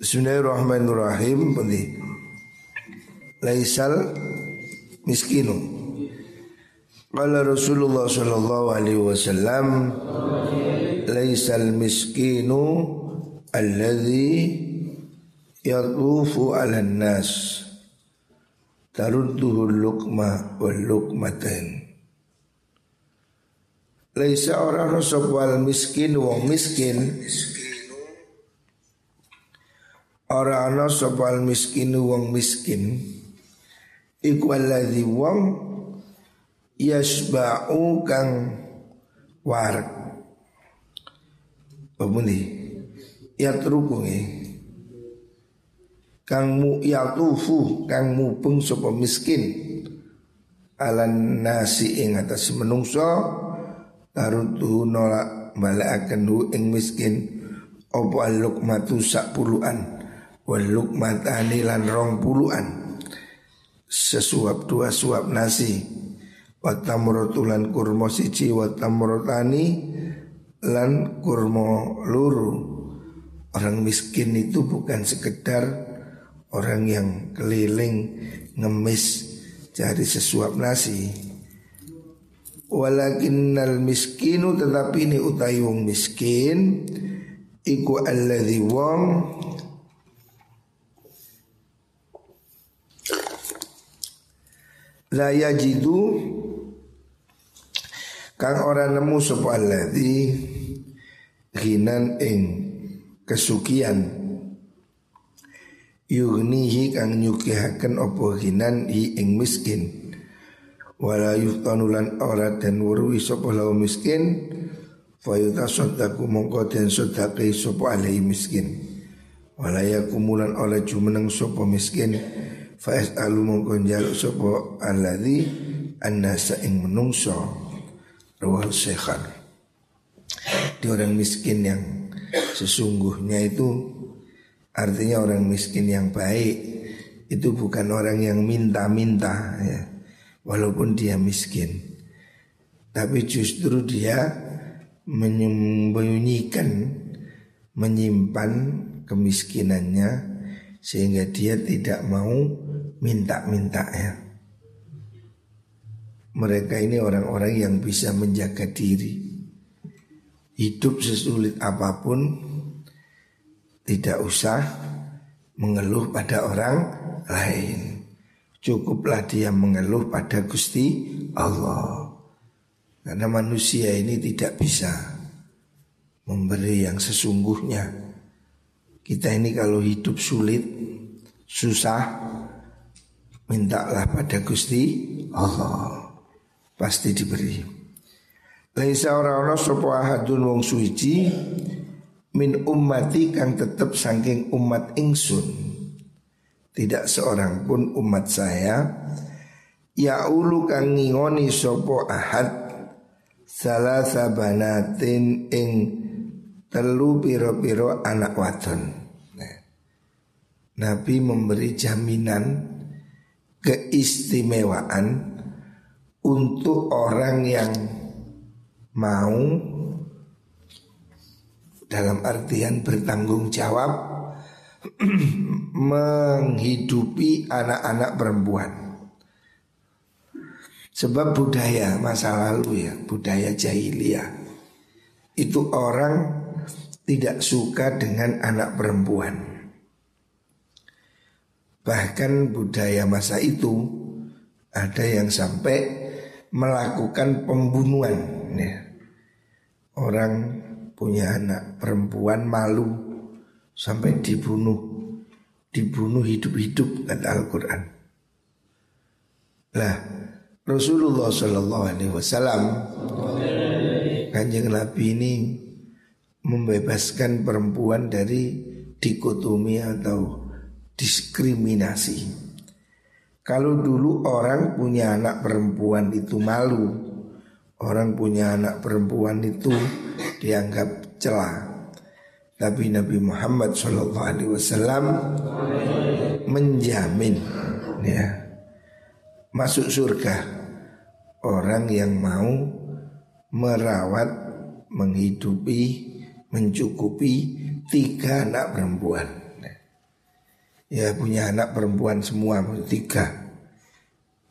Bismillahirrahmanirrahim. Pundi. Laisal miskinu. Qala Rasulullah sallallahu alaihi wasallam laisal miskinu alladhi yatufu 'alan nas tarudduhu luqma wal luqmatain Laisa orang rasab wal miskin wong miskin Ora ana sapa miskin wong miskin. Iku alladzi wong yasba'u kang warak Pemuni ya nggih kang mu yatufu kang mubeng sapa miskin. Alan nasi ing atas menungso tarutu nolak balaaken ing miskin. Opo alukmatu sak puluhan Waluk matani lan rong puluhan. Sesuap dua suap nasi. Watamrotulan kurmo siji Watamrotani Lan kurmo luru. Orang miskin itu bukan sekedar Orang yang keliling Ngemis Cari sesuap nasi. Walakinnal miskinu Tetapi ini utai wong miskin. Iku alladhi wong la yajidu kang ora nemu sapa alladzi hinan ing kesukian. Yugnihi kang nyukihaken apa hinan hi ing miskin. Wala yuftanulan ora dan wurwi sapa lau miskin fayuta sodaku mongko den sodake sapa alai miskin. Wala yakumulan oleh jumeneng sapa miskin Fa'es alu mongko njaluk sapa alladzi annasa ing menungso rawal syekhan. Di orang miskin yang sesungguhnya itu artinya orang miskin yang baik itu bukan orang yang minta-minta ya. Walaupun dia miskin. Tapi justru dia menyembunyikan menyimpan kemiskinannya sehingga dia tidak mau minta-minta ya. Mereka ini orang-orang yang bisa menjaga diri. Hidup sesulit apa pun tidak usah mengeluh pada orang lain. Cukuplah dia mengeluh pada Gusti Allah. Karena manusia ini tidak bisa memberi yang sesungguhnya. Kita ini kalau hidup sulit, susah, Mintalah pada Gusti Allah. Pasti diberi. Laisa orang-orang sopo ahadun wong suci Min ummati kang tetep saking umat ingsun. Tidak seorang pun umat saya Ya ulu kang ngingoni sopo ahad Salah sabanatin ing telu piro-piro anak wadon. Nah, Nabi memberi jaminan keistimewaan untuk orang yang mau dalam artian bertanggung jawab menghidupi anak-anak perempuan. Sebab budaya masa lalu ya, budaya jahiliyah itu orang tidak suka dengan anak perempuan. Bahkan budaya masa itu ada yang sampai melakukan pembunuhan. Ya. Orang punya anak perempuan malu sampai dibunuh, dibunuh hidup-hidup kata Al-Quran. Lah Rasulullah Shallallahu Alaihi Wasallam kanjeng Nabi ini membebaskan perempuan dari dikotomi atau diskriminasi. Kalau dulu orang punya anak perempuan itu malu, orang punya anak perempuan itu dianggap celah. Tapi Nabi Muhammad SAW menjamin ya masuk surga orang yang mau merawat, menghidupi, mencukupi tiga anak perempuan. Ya punya anak perempuan semua tiga.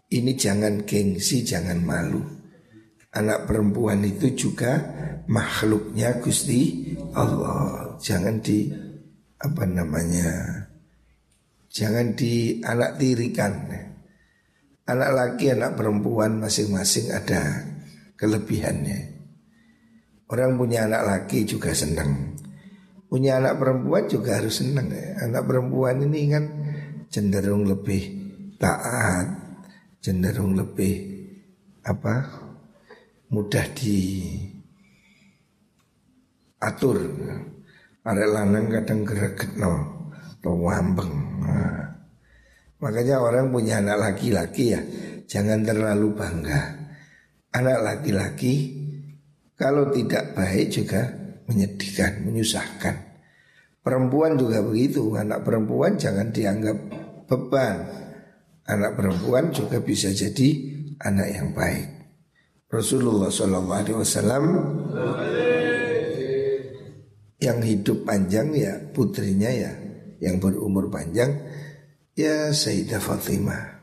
Ini jangan gengsi, jangan malu. Anak perempuan itu juga makhluknya Gusti Allah. Jangan di apa namanya? Jangan di anak tirikan. Anak laki, anak perempuan masing-masing ada kelebihannya. Orang punya anak laki juga senang. Punya anak perempuan juga harus senang ya. Anak perempuan ini kan cenderung lebih taat, cenderung lebih apa? mudah di atur. Arek lanang kadang gerak no, atau wambeng. Nah, Makanya orang punya anak laki-laki ya Jangan terlalu bangga Anak laki-laki Kalau tidak baik juga Menyedihkan, menyusahkan. Perempuan juga begitu Anak perempuan jangan dianggap beban. Anak perempuan juga bisa jadi Anak yang baik. Rasulullah SAW Yang hidup panjang ya putrinya ya Yang berumur panjang Ya Sayyidah Fatimah.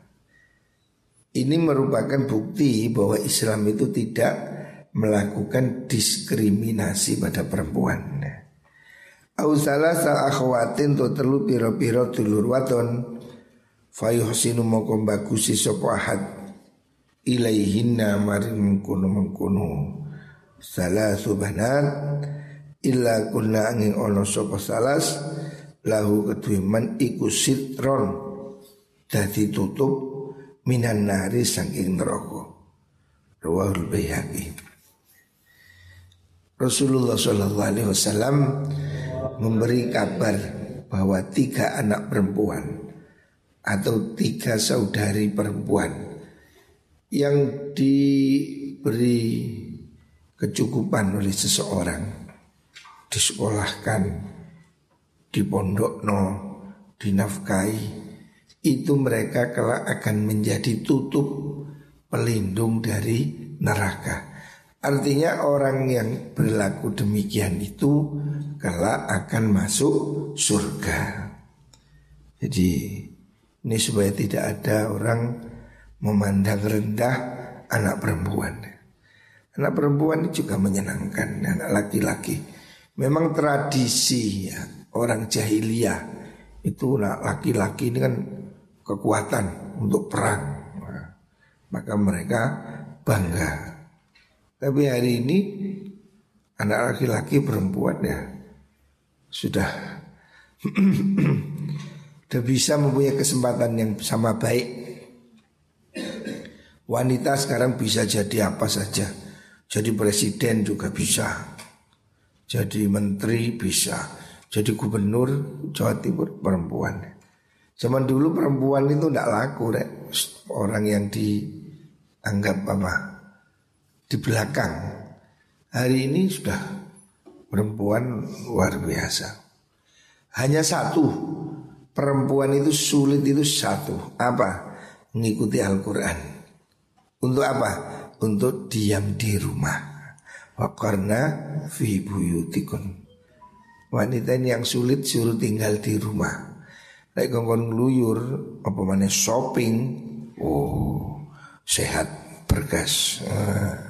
Ini merupakan bukti bahwa Islam itu tidak melakukan diskriminasi pada perempuan Ausala sa akhwatin to telu piro-piro dulur waton Fayuhsinu moko bagusi sopo ahad Ilaihinna maring mengkuno Salah subhanat Illa kunna angin ono sopo salas Lahu ketuiman iku sitron dadi tutup minan nari saking neraka. Rawahul Baihaqi. Rasulullah Wasallam memberi kabar bahwa tiga anak perempuan atau tiga saudari perempuan yang diberi kecukupan oleh seseorang disekolahkan, dipondokno, dinafkahi itu mereka kelak akan menjadi tutup pelindung dari neraka. Artinya orang yang berlaku demikian itu kelak akan masuk surga. Jadi ini supaya tidak ada orang memandang rendah anak perempuan. Anak perempuan juga menyenangkan anak laki-laki. Memang tradisi ya, orang jahiliyah itu laki-laki ini kan kekuatan untuk perang. Maka mereka bangga. Tapi hari ini anak laki-laki perempuan ya sudah sudah bisa mempunyai kesempatan yang sama baik. Wanita sekarang bisa jadi apa saja. Jadi presiden juga bisa. Jadi menteri bisa. Jadi gubernur Jawa Timur perempuan. Zaman dulu perempuan itu tidak laku rek. Orang yang dianggap apa Di belakang. Hari ini sudah Perempuan luar biasa. Hanya satu. Perempuan itu sulit itu satu. Apa? Mengikuti Al-Quran. Untuk apa? Untuk diam di rumah. Wakarna fi buyutikun Wanita ini yang sulit suruh tinggal di rumah. Lek kongkon ngluyur apa mana shopping, oh sehat bergas. Ah.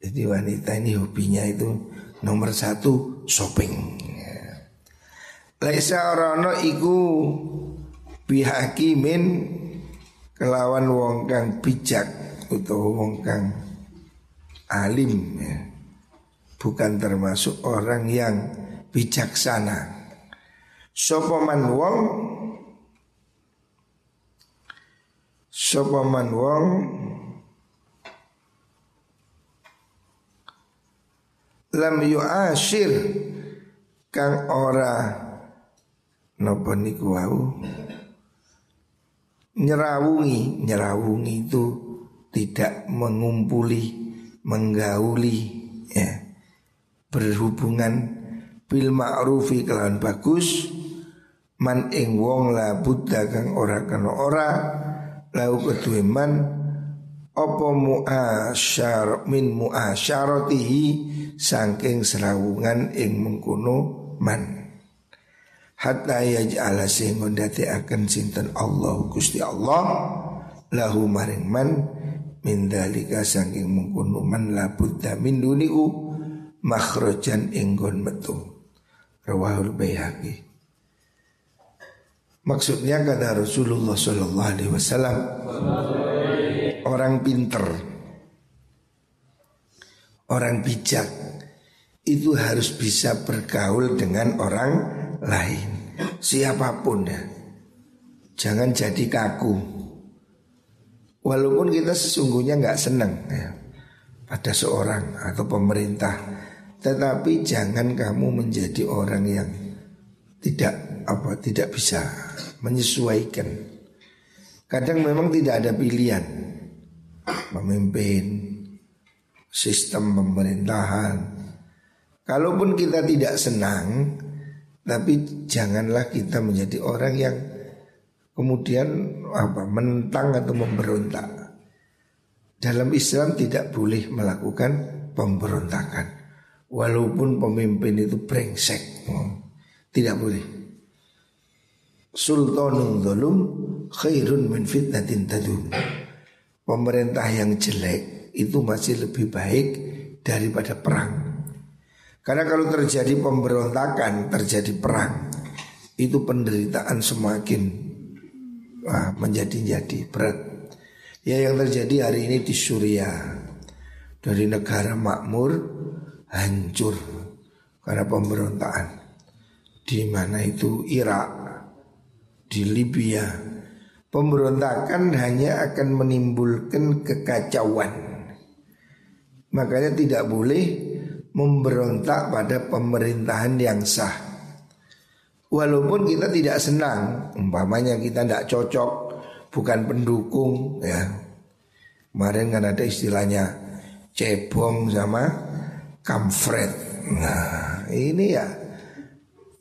Jadi wanita ini hobinya itu nomor satu shopping. Laisa orono iku bihakimin kelawan wong kang bijak utawa wong kang alim ya. Bukan termasuk orang yang bijaksana. Sopo man wong Sopo man wong Lam yu'ashir. Kang ora Nopo niku wau? Nyerawungi Nyerawungi itu Tidak mengumpuli Menggauli ya, Berhubungan Bil ma'rufi kelawan bagus man ing wong la buddha kang ora kena ora lau kedue man apa muasyar min muasyaratihi saking serawungan ing mengkono man. Hatta yaj'ala sehingga dati akan sinten Allah Gusti Allah lahu maring man min dalika saking mungkunu man la buddha min duniku makhrajan inggon metu. Rawahul bayhaqi Maksudnya kata Rasulullah Sallallahu Alaihi Wasallam orang pinter, orang bijak itu harus bisa bergaul dengan orang lain, siapa pun ya. Jangan jadi kaku. Walaupun kita sesungguhnya nggak senang ya, pada seorang atau pemerintah, tetapi jangan kamu menjadi orang yang tidak apa tidak bisa menyesuaikan. Kadang memang tidak ada pilihan memimpin sistem pemerintahan. Kalaupun kita tidak senang, tapi janganlah kita menjadi orang yang kemudian apa menentang atau memberontak. Dalam Islam tidak boleh melakukan pemberontakan. Walaupun pemimpin itu brengsek. Tidak boleh. Sultanun dolum khairun min fitnatin tadum. Pemerintah yang jelek itu masih lebih baik daripada perang. Karena kalau terjadi pemberontakan, terjadi perang, itu penderitaan semakin wah, menjadi-jadi berat. Ya yang terjadi hari ini di Suriah dari negara makmur hancur karena pemberontakan di mana itu Irak, di Libya. Pemberontakan hanya akan menimbulkan kekacauan. Makanya tidak boleh memberontak pada pemerintahan yang sah. Walaupun kita tidak senang, umpamanya kita tidak cocok, bukan pendukung, ya. Kemarin kan ada istilahnya cebong sama kamfret. Nah, ini ya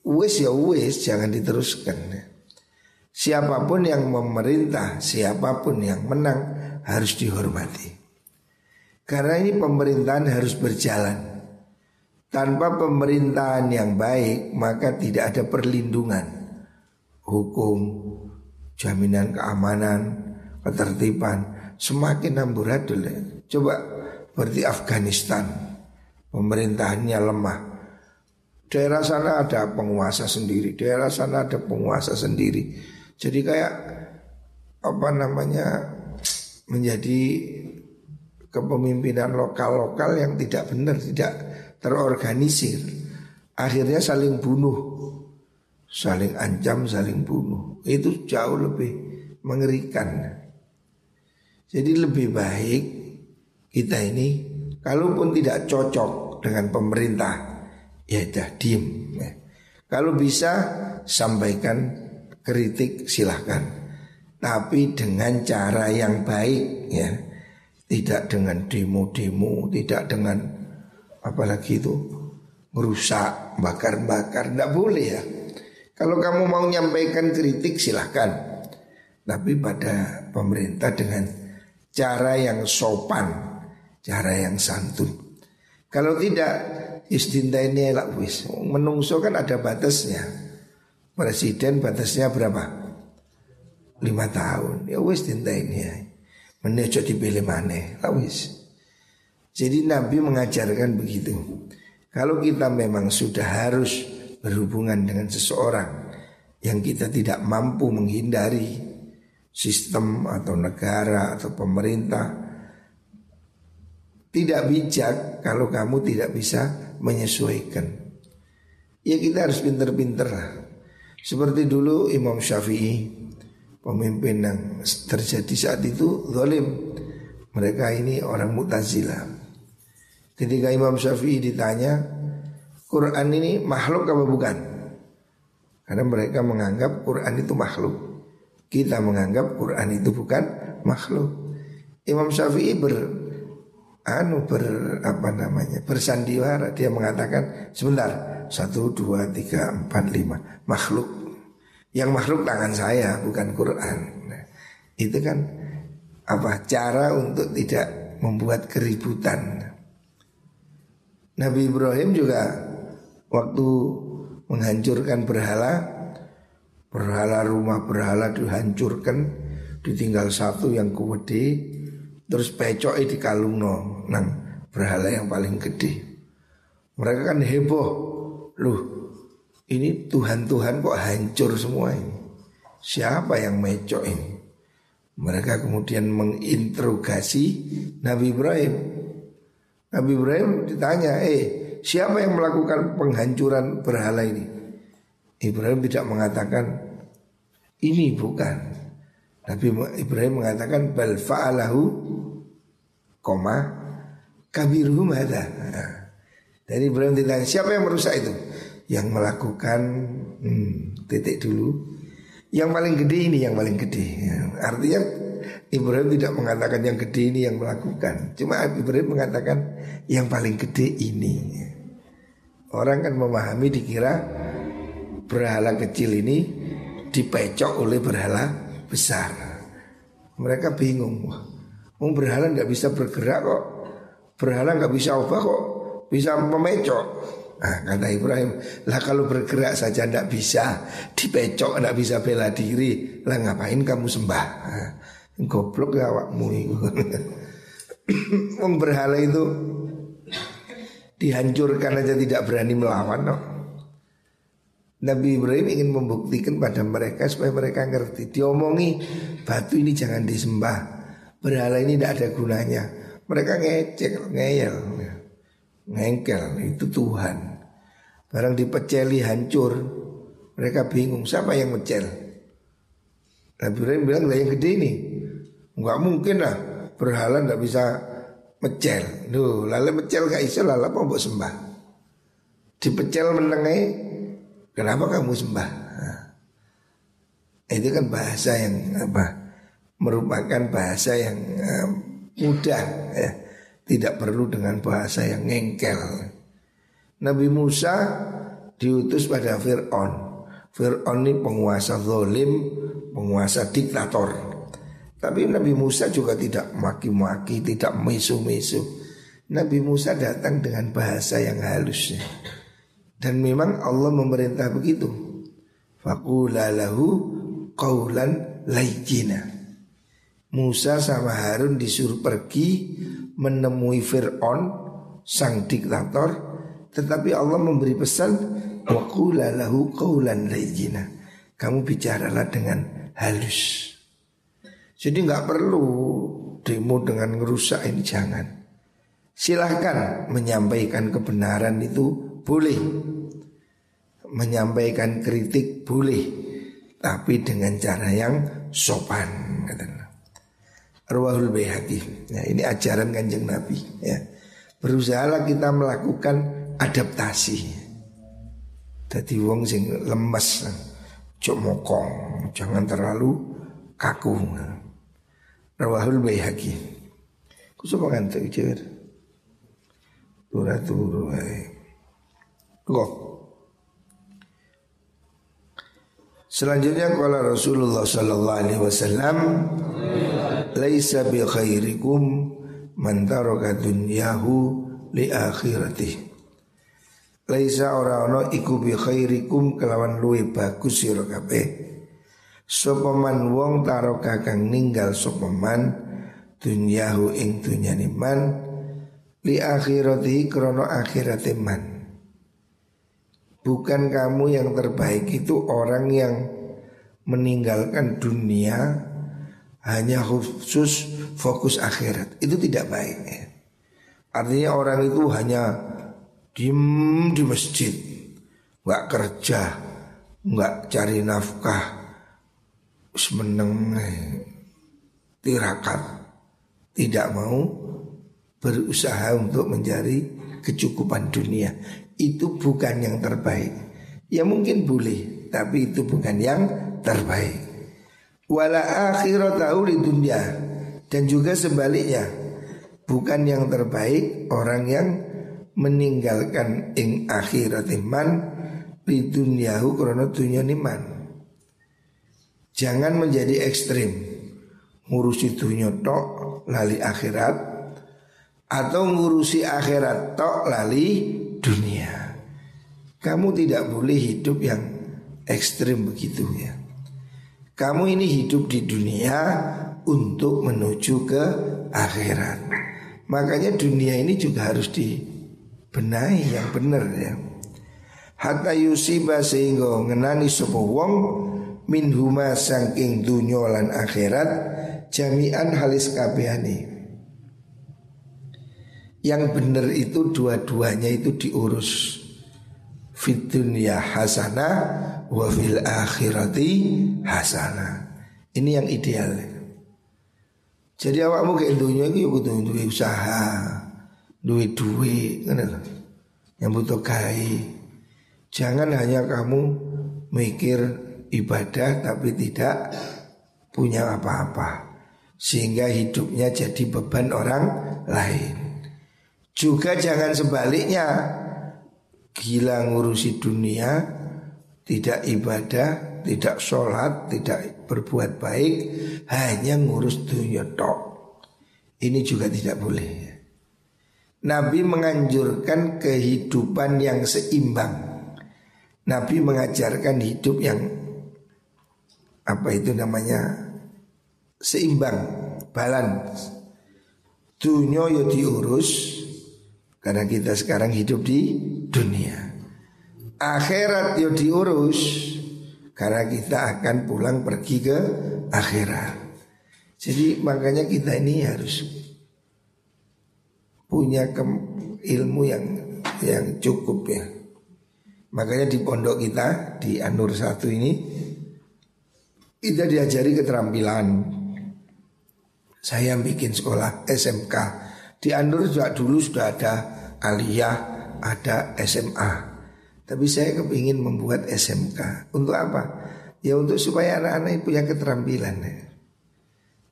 wis ya wis jangan diteruskan. Siapa pun yang memerintah, siapa pun yang menang harus dihormati. Karena ini pemerintahan harus berjalan. Tanpa pemerintahan yang baik maka tidak ada perlindungan hukum, jaminan keamanan, ketertiban semakin amburadul. Ya. Coba berarti Afghanistan pemerintahannya lemah, Daerah sana ada penguasa sendiri, daerah sana ada penguasa sendiri. Jadi kayak apa namanya menjadi kepemimpinan lokal-lokal yang tidak benar, tidak terorganisir. Akhirnya saling bunuh, saling ancam, saling bunuh. Itu jauh lebih mengerikan. Jadi lebih baik kita ini kalaupun tidak cocok dengan pemerintah ya dah diem. Ya. Kalau bisa sampaikan kritik silahkan, tapi dengan cara yang baik ya, tidak dengan demo-demo, tidak dengan apalagi itu merusak, bakar-bakar, tidak boleh ya. Kalau kamu mau nyampaikan kritik silahkan, tapi pada pemerintah dengan cara yang sopan, cara yang santun. Kalau tidak ini elak wis. Menungso kan ada batasnya. Presiden batasnya berapa? Lima tahun. Ya wis ini ya. Menejo dipilih mana? Lah wis. Jadi Nabi mengajarkan begitu. Kalau kita memang sudah harus berhubungan dengan seseorang yang kita tidak mampu menghindari sistem atau negara atau pemerintah tidak bijak kalau kamu tidak bisa menyesuaikan. Ya kita harus pinter-pinter lah. Seperti dulu Imam Syafi'i pemimpin yang terjadi saat itu zalim. Mereka ini orang Mu'tazilah. Ketika Imam Syafi'i ditanya, Quran ini makhluk apa bukan? Karena mereka menganggap Quran itu makhluk. Kita menganggap Quran itu bukan makhluk. Imam Syafi'i ber, anu ber apa namanya bersandiwara. Dia mengatakan sebentar satu dua tiga empat lima. Makhluk. Yang makhluk tangan saya bukan Quran. Nah, itu kan apa cara untuk tidak membuat keributan. Nabi Ibrahim juga waktu menghancurkan berhala Berhala rumah berhala dihancurkan Ditinggal satu yang gede Terus pecoknya di kalungno Nang berhala yang paling gede Mereka kan heboh. Loh ini Tuhan-Tuhan kok hancur semua ini? Siapa yang mecok ini? Mereka kemudian menginterogasi Nabi Ibrahim. Nabi Ibrahim ditanya Eh siapa yang melakukan penghancuran berhala ini? Ibrahim tidak mengatakan ini bukan. Nabi Ibrahim mengatakan bal fa'alahu koma kabiruhum ada. Nah, dari Ibrahim ditanya siapa yang merusak itu? Yang melakukan hmm, titik dulu. Yang paling gede ini yang paling gede. Ya, artinya Ibrahim tidak mengatakan yang gede ini yang melakukan. Cuma Ibrahim mengatakan yang paling gede ini. Orang kan memahami dikira berhala kecil ini dipecok oleh berhala besar. Mereka bingung. Wah, berhala nggak bisa bergerak kok. Berhala nggak bisa ubah kok. Bisa memecok. Nah, kata Ibrahim, lah kalau bergerak saja nggak bisa, dipecok nggak bisa bela diri, lah ngapain kamu sembah? Nah, goblok ya awakmu itu. Berhala itu dihancurkan aja tidak berani melawan. No. Nabi Ibrahim ingin membuktikan pada mereka supaya mereka ngerti. Diomongi batu ini jangan disembah, berhala ini tidak ada gunanya. Mereka ngecek, ngeyel, ngengkel itu Tuhan. Barang dipeceli hancur, mereka bingung siapa yang mecel. Nabi Ibrahim bilang lah yang gede ini, nggak mungkin lah berhala nggak bisa mecel. Lalu mecel gak iso lalu apa buat sembah. Dipecel menengai Kenapa kamu sembah? Nah, itu kan bahasa yang apa? Merupakan bahasa yang uh, mudah ya. Tidak perlu dengan bahasa yang ngengkel. Nabi Musa diutus pada Fir'aun. Fir'aun ini penguasa zolim, penguasa diktator. Tapi Nabi Musa juga tidak maki-maki, tidak mesu-mesu. Nabi Musa datang dengan bahasa yang halus. Dan memang Allah memerintah begitu. Fakulalahu kaulan laijina. Musa sama Harun disuruh pergi menemui Fir'aun sang diktator tetapi Allah memberi pesan wakulalahu kaulan laijina. Kamu bicaralah dengan halus. Jadi nggak perlu demo dengan ngerusak ini jangan. Silahkan menyampaikan kebenaran itu boleh menyampaikan kritik boleh tapi dengan cara yang sopan Arwahul Bayhaqi. Ya, ini ajaran Kanjeng Nabi ya. Berusahalah kita melakukan adaptasi. Jadi wong sing lemes cok mokong, jangan terlalu kaku. Rawahul Bayhaqi. Kusapa ngantuk jewer. Turu-turu ae. Kok. Selanjutnya kalau Rasulullah sallallahu alaihi wasallam laisa bi khairikum man taraka dunyahu li akhirati. Laisa ora ono iku bi khairikum kelawan luwe bagus sira kabeh. Man wong taraka kang ninggal sapa man dunyahu ing dunyane man li akhirati krana akhirate man. Bukan kamu yang terbaik itu orang yang meninggalkan dunia hanya khusus fokus akhirat. Itu tidak baik ya. Artinya orang itu hanya diem di masjid, nggak kerja, nggak cari nafkah, semeneng tirakat, tidak mau berusaha untuk mencari kecukupan dunia itu bukan yang terbaik. Ya mungkin boleh, tapi itu bukan yang terbaik. Wala akhiratahu di dunia dan juga sebaliknya bukan yang terbaik orang yang meninggalkan ing akhirat iman di dunyahu karena dunia iman. Jangan menjadi ekstrim ngurusi dunia tok lali akhirat atau ngurusi akhirat tok lali dunia. Kamu tidak boleh hidup yang ekstrim begitu ya. Kamu ini hidup di dunia untuk menuju ke akhirat. Makanya dunia ini juga harus dibenahi yang benar ya. Hatta yusiba sehingga ngenani sapa wong min huma saking dunya lan akhirat jami'an halis kabehane. Yang benar itu dua-duanya itu diurus. Fit dunya hasanah wa fil akhirati hasana. Ini yang ideal. Jadi awakmu ke dunia itu ya kudu duwe usaha, kan Yang butuh kai. Jangan hanya kamu mikir ibadah tapi tidak punya apa-apa. Sehingga hidupnya jadi beban orang lain. Juga jangan sebaliknya gila ngurusi dunia tidak ibadah, tidak sholat, tidak berbuat baik, hanya ngurus dunia tok. Ini juga tidak boleh. Nabi menganjurkan kehidupan yang seimbang. Nabi mengajarkan hidup yang apa itu namanya seimbang, balance. Dunia yo diurus karena kita sekarang hidup di dunia akhirat yo diurus karena kita akan pulang pergi ke akhirat. Jadi makanya kita ini harus punya ilmu yang yang cukup ya. Makanya di pondok kita di Anur satu ini kita diajari keterampilan. Saya bikin sekolah SMK di Anur juga dulu sudah ada aliyah, ada SMA. Tapi saya kepingin membuat SMK Untuk apa? Ya untuk supaya anak-anak punya keterampilan ya.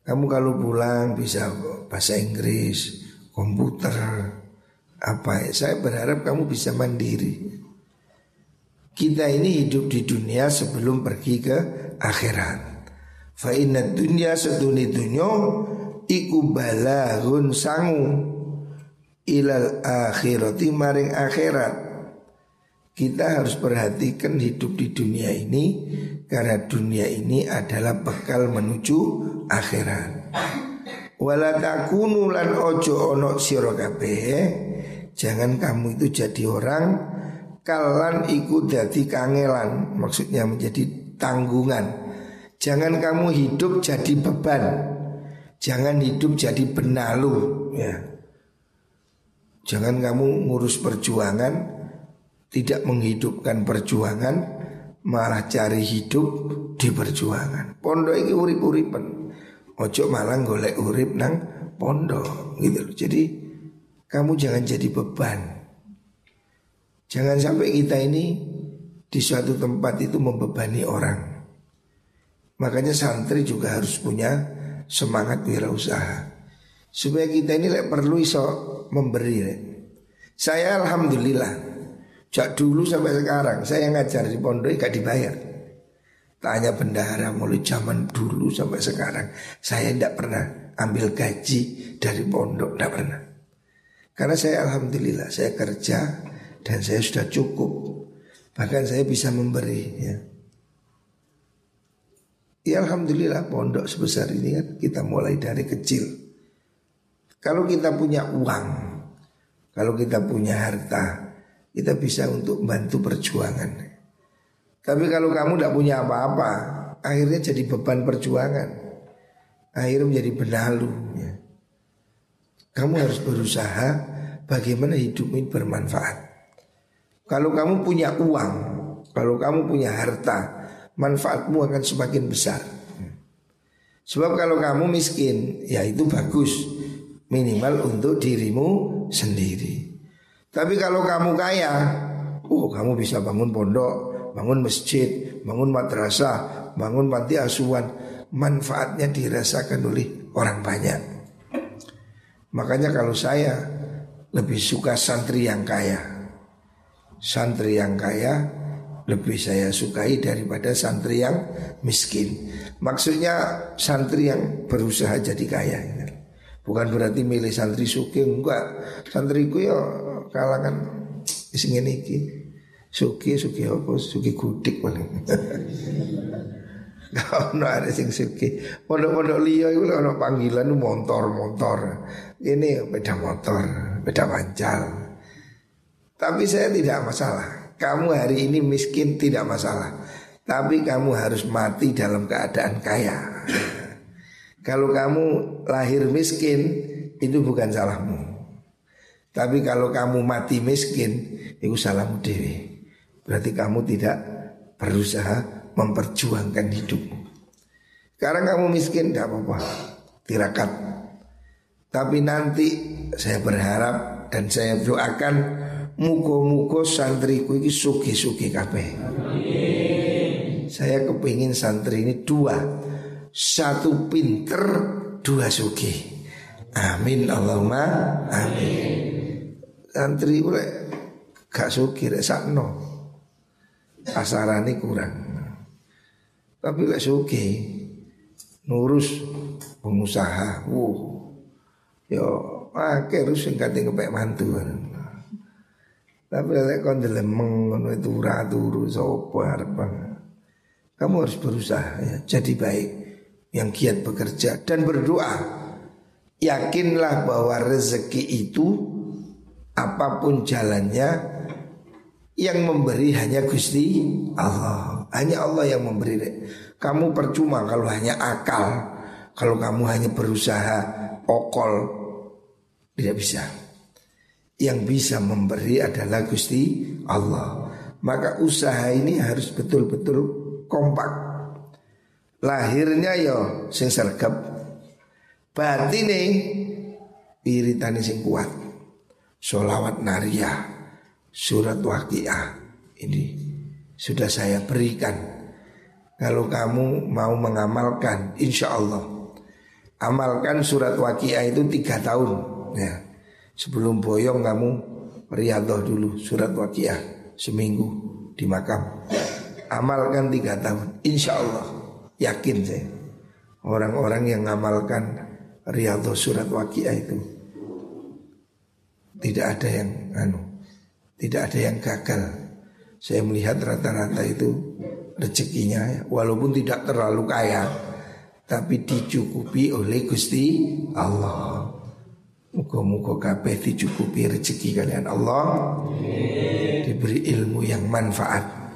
Kamu kalau pulang bisa bahasa Inggris, komputer, apa ya. Saya berharap kamu bisa mandiri Kita ini hidup di dunia sebelum pergi ke akhirat Fa inna dunya seduni Iku balahun sangu Ilal akhirati maring akhirat kita harus perhatikan hidup di dunia ini karena dunia ini adalah bekal menuju akhirat. Wala takunu lan ojo ono sira Jangan kamu itu jadi orang kalan ikut jadi kangelan, maksudnya menjadi tanggungan. Jangan kamu hidup jadi beban. Jangan hidup jadi benalu ya. Jangan kamu ngurus perjuangan tidak menghidupkan perjuangan malah cari hidup di perjuangan. Pondok ini urip-uripan. Ojo malah golek urip nang pondok gitu loh. Jadi kamu jangan jadi beban. Jangan sampai kita ini di suatu tempat itu membebani orang. Makanya santri juga harus punya semangat wirausaha. Supaya kita ini perlu iso memberi. Saya alhamdulillah Sejak dulu sampai sekarang saya ngajar di pondok gak dibayar. Tanya bendahara mulai zaman dulu sampai sekarang saya tidak pernah ambil gaji dari pondok, tidak pernah. Karena saya alhamdulillah saya kerja dan saya sudah cukup. Bahkan saya bisa memberi ya. Ya alhamdulillah pondok sebesar ini kan kita mulai dari kecil. Kalau kita punya uang, kalau kita punya harta, kita bisa untuk bantu perjuangan. Tapi kalau kamu tidak punya apa-apa, akhirnya jadi beban perjuangan. Akhirnya menjadi benalu. Ya. Kamu harus berusaha bagaimana hidup ini bermanfaat. Kalau kamu punya uang, kalau kamu punya harta, manfaatmu akan semakin besar. Sebab kalau kamu miskin, ya itu bagus. Minimal untuk dirimu sendiri. Tapi kalau kamu kaya, oh kamu bisa bangun pondok, bangun masjid, bangun madrasah, bangun panti asuhan, manfaatnya dirasakan oleh orang banyak. Makanya kalau saya lebih suka santri yang kaya. Santri yang kaya lebih saya sukai daripada santri yang miskin. Maksudnya santri yang berusaha jadi kaya. Bukan berarti milih santri suki enggak. Santriku ya kalangan sing ngene iki Suki suki apa? Suki gudik paling. Kau no ada sing suki. Pondok-pondok liya itu ono panggilan motor-motor. Ini beda motor, beda pancal. Tapi saya tidak masalah. Kamu hari ini miskin tidak masalah. Tapi kamu harus mati dalam keadaan kaya. Kalau kamu lahir miskin itu bukan salahmu. Tapi kalau kamu mati miskin itu salahmu dewi. Berarti kamu tidak berusaha memperjuangkan hidupmu. Sekarang kamu miskin tidak apa-apa, tirakat. Tapi nanti saya berharap dan saya doakan muko-muko santriku ini suki-suki kabeh. Saya kepingin santri ini dua. Satu pinter Dua suki Amin Allahumma Amin. Santri gue Gak suki rek sakno Asarani kurang. Tapi lek suki Nurus Pengusaha Wuh. Yo Pakai harus yang kata ngepek mantu Tapi lek kon delemeng ngono itu turu sapa arep kamu harus berusaha ya, jadi baik yang giat bekerja dan berdoa. Yakinlah bahwa rezeki itu apa pun jalannya yang memberi hanya Gusti Allah. Hanya Allah yang memberi. Kamu percuma kalau hanya akal, kalau kamu hanya berusaha okol tidak bisa. Yang bisa memberi adalah Gusti Allah. Maka usaha ini harus betul-betul kompak. Lahirnya yo sing sergap. Batine iritane sing kuat. Solawat nariyah, surat waqiah ini sudah saya berikan. Kalau kamu mau mengamalkan, insya Allah amalkan surat waqiah itu tiga tahun. Ya, sebelum boyong kamu riadoh dulu surat waqiah seminggu di makam. Amalkan tiga tahun Insya Allah yakin saya. Orang-orang yang ngamalkan Riyadhah surat waqiah itu Tidak ada yang anu Tidak ada yang gagal. Saya melihat rata-rata itu Rezekinya ya, Walaupun tidak terlalu kaya Tapi dicukupi oleh Gusti Allah Muka-muka kabeh dicukupi rezeki kalian. Allah Diberi ilmu yang manfaat